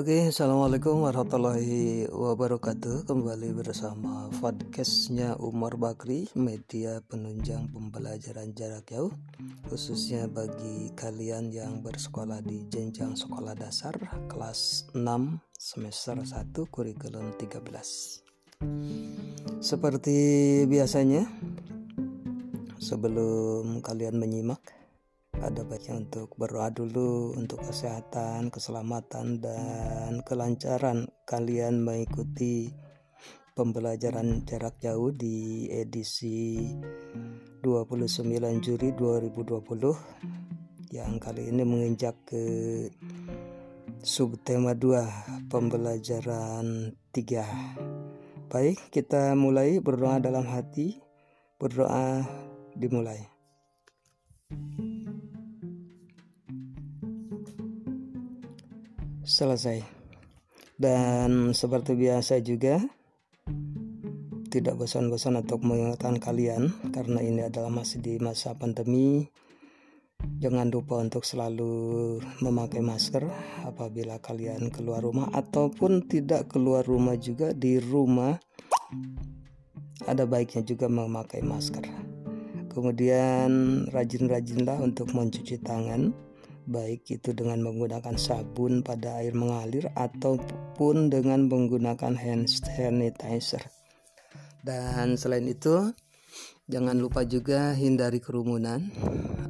Oke, assalamualaikum warahmatullahi wabarakatuh. Kembali bersama podcastnya Umar Bakri, media penunjang pembelajaran jarak jauh, khususnya bagi kalian yang bersekolah di jenjang sekolah dasar kelas 6 semester 1 kurikulum 13. Seperti biasanya, sebelum kalian menyimak ada baiknya untuk berdoa dulu untuk kesehatan, keselamatan dan kelancaran kalian mengikuti pembelajaran jarak jauh di edisi 29 Juli 2020 yang kali ini menginjak ke subtema 2 pembelajaran 3. Baik, kita mulai berdoa dalam hati. Berdoa dimulai. Selesai. Dan seperti biasa juga tidak bosan-bosan untuk mengingatkan kalian karena ini adalah masih di masa pandemi. Jangan lupa untuk selalu memakai masker apabila kalian keluar rumah ataupun tidak keluar rumah juga di rumah ada baiknya juga memakai masker. Kemudian rajin-rajinlah untuk mencuci tangan baik itu dengan menggunakan sabun pada air mengalir ataupun dengan menggunakan hand sanitizer. Dan selain itu, jangan lupa juga hindari kerumunan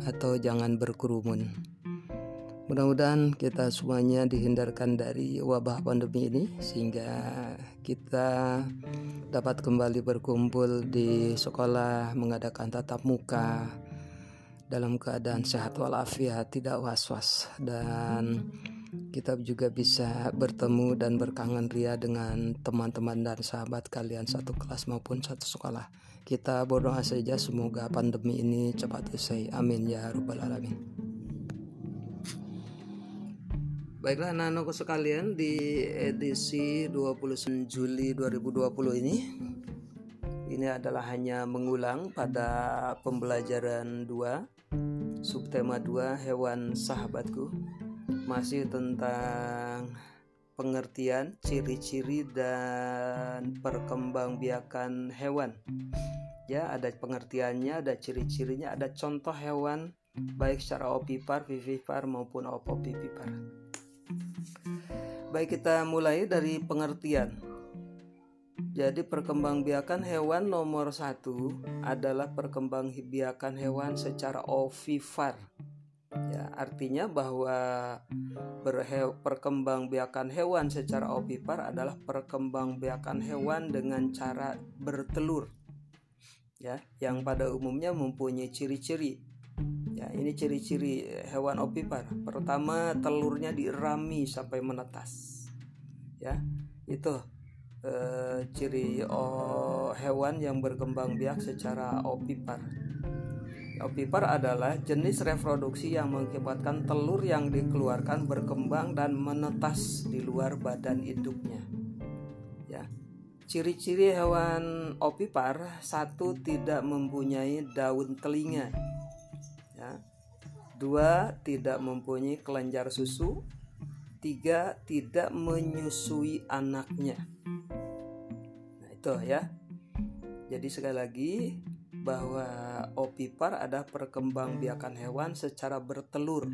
atau jangan berkerumun. Mudah-mudahan kita semuanya dihindarkan dari wabah pandemi ini sehingga kita dapat kembali berkumpul di sekolah mengadakan tatap muka dalam keadaan sehat walafiat, tidak was-was dan kita juga bisa bertemu dan berkangen ria dengan teman-teman dan sahabat kalian satu kelas maupun satu sekolah. Kita berdoa saja semoga pandemi ini cepat usai. Amin ya rabbal alamin. Baiklah anak-anakku sekalian di edisi 29 Juli 2020 ini ini adalah hanya mengulang pada pembelajaran 2 subtema 2 hewan sahabatku. Masih tentang pengertian ciri-ciri dan perkembangbiakan hewan. Ya ada pengertiannya ada ciri-cirinya ada contoh hewan baik secara opipar vivipar maupun opopipipar. Baik kita mulai dari pengertian jadi perkembangbiakan hewan nomor satu adalah perkembangbiakan hewan secara ovipar. Ya, artinya bahwa perkembangbiakan hewan secara ovipar adalah perkembangbiakan hewan dengan cara bertelur. Ya, yang pada umumnya mempunyai ciri-ciri. Ya, ini ciri-ciri hewan ovipar. Pertama, telurnya dirami sampai menetas. Ya, itu eh, ciri oh, hewan yang berkembang biak secara opipar. Opipar adalah jenis reproduksi yang mengakibatkan telur yang dikeluarkan berkembang dan menetas di luar badan induknya. Ya. Ciri-ciri hewan opipar satu tidak mempunyai daun telinga. Ya. Dua tidak mempunyai kelenjar susu. Tiga tidak menyusui anaknya itu ya. Jadi sekali lagi bahwa opipar ada perkembangbiakan hewan secara bertelur.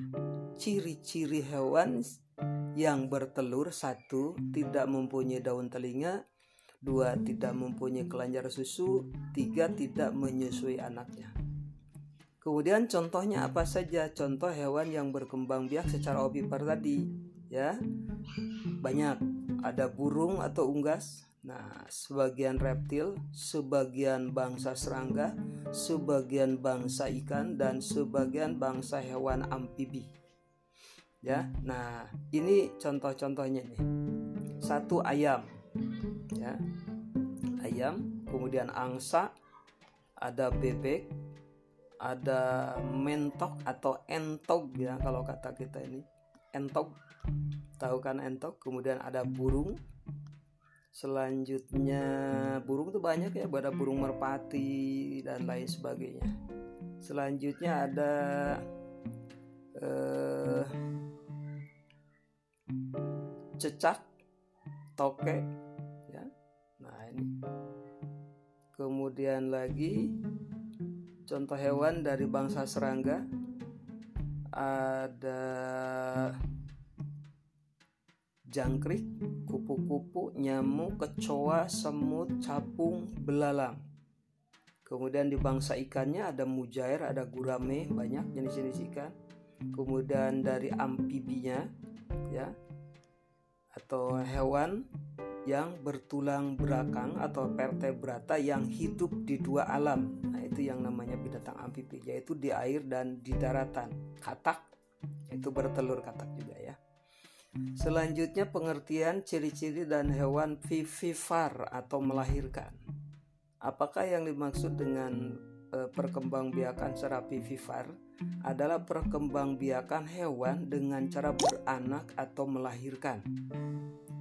Ciri-ciri hewan yang bertelur satu tidak mempunyai daun telinga, dua tidak mempunyai kelenjar susu, tiga tidak menyusui anaknya. Kemudian contohnya apa saja? Contoh hewan yang berkembang biak secara opipar tadi, ya. Banyak. Ada burung atau unggas, Nah, sebagian reptil, sebagian bangsa serangga, sebagian bangsa ikan dan sebagian bangsa hewan amfibi. Ya. Nah, ini contoh-contohnya nih. Satu ayam. Ya. Ayam, kemudian angsa, ada bebek, ada mentok atau entog ya kalau kata kita ini. Entog. Tahu kan entog? Kemudian ada burung, selanjutnya burung tuh banyak ya ada burung merpati dan lain sebagainya selanjutnya ada eh, cecak, toke, ya. Nah, ini. Kemudian lagi contoh hewan dari bangsa serangga ada jangkrik, kupu-kupu, nyamuk, kecoa, semut, capung, belalang. Kemudian di bangsa ikannya ada mujair, ada gurame, banyak jenis-jenis ikan. Kemudian dari amfibinya ya atau hewan yang bertulang belakang atau vertebrata yang hidup di dua alam. Itu yang namanya binatang amfibi, yaitu di air dan di daratan. Katak itu bertelur katak juga ya. Selanjutnya pengertian ciri-ciri dan hewan vivipar atau melahirkan. Apakah yang dimaksud dengan e, perkembangbiakan secara vivipar adalah perkembangbiakan hewan dengan cara beranak atau melahirkan.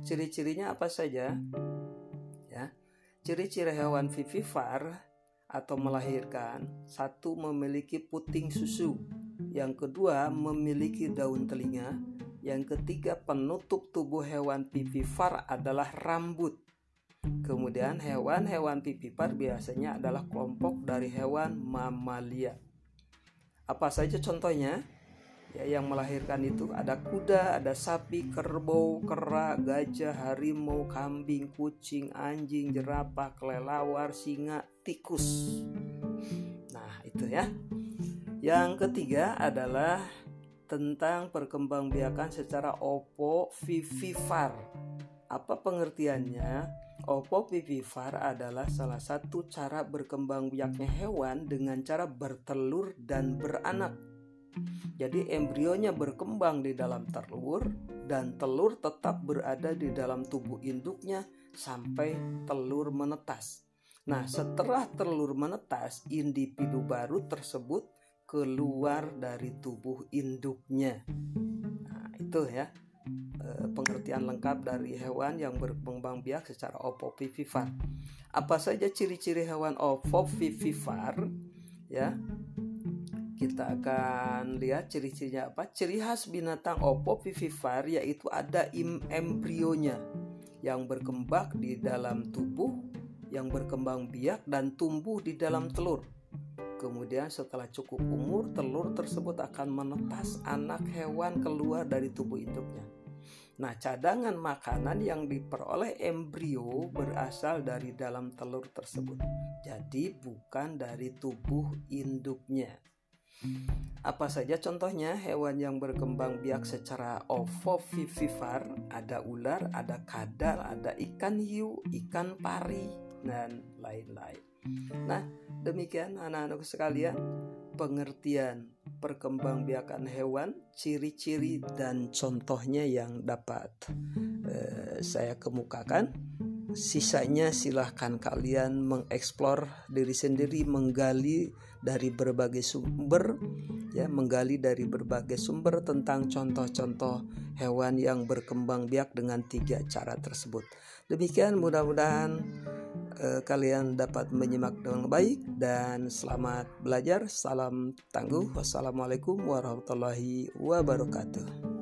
Ciri-cirinya apa saja? Ya. Ciri-ciri hewan vivipar atau melahirkan, satu memiliki puting susu, yang kedua memiliki daun telinga, yang ketiga penutup tubuh hewan vivipar adalah rambut. Kemudian hewan-hewan vivipar biasanya adalah kelompok dari hewan mamalia. Apa saja contohnya? Ya, yang melahirkan itu ada kuda, ada sapi, kerbau, kera, gajah, harimau, kambing, kucing, anjing, jerapah, kelelawar, singa, tikus. Nah, itu ya. Yang ketiga adalah tentang perkembangbiakan secara opovivipar. Apa pengertiannya? Opovivipar adalah salah satu cara berkembang biaknya hewan dengan cara bertelur dan beranak jadi embrionya berkembang di dalam telur dan telur tetap berada di dalam tubuh induknya sampai telur menetas. Nah, setelah telur menetas, individu baru tersebut keluar dari tubuh induknya. Nah, itu ya eh, pengertian lengkap dari hewan yang berkembang biak secara opovivipar. Apa saja ciri-ciri hewan opovivipar? Ya, kita akan lihat ciri-cirinya apa. Ciri khas binatang opovivipar yaitu ada im embrionya yang berkembang di dalam tubuh, yang berkembang biak dan tumbuh di dalam telur. Kemudian setelah cukup umur, telur tersebut akan menetas anak hewan keluar dari tubuh induknya. Nah, cadangan makanan yang diperoleh embrio berasal dari dalam telur tersebut. Jadi bukan dari tubuh induknya. Apa saja contohnya hewan yang berkembang biak secara ovovivipar? Ada ular, ada kadal, ada ikan hiu, ikan pari, dan lain-lain. Nah, demikian anak-anak sekalian, pengertian perkembangbiakan hewan, ciri-ciri dan contohnya yang dapat eh, saya kemukakan. Sisanya silahkan kalian mengeksplor diri sendiri, menggali dari berbagai sumber, ya, menggali dari berbagai sumber tentang contoh-contoh hewan yang berkembang biak dengan tiga cara tersebut. Demikian mudah-mudahan eh, kalian dapat menyimak dengan baik dan selamat belajar. Salam tangguh. Wassalamualaikum warahmatullahi wabarakatuh.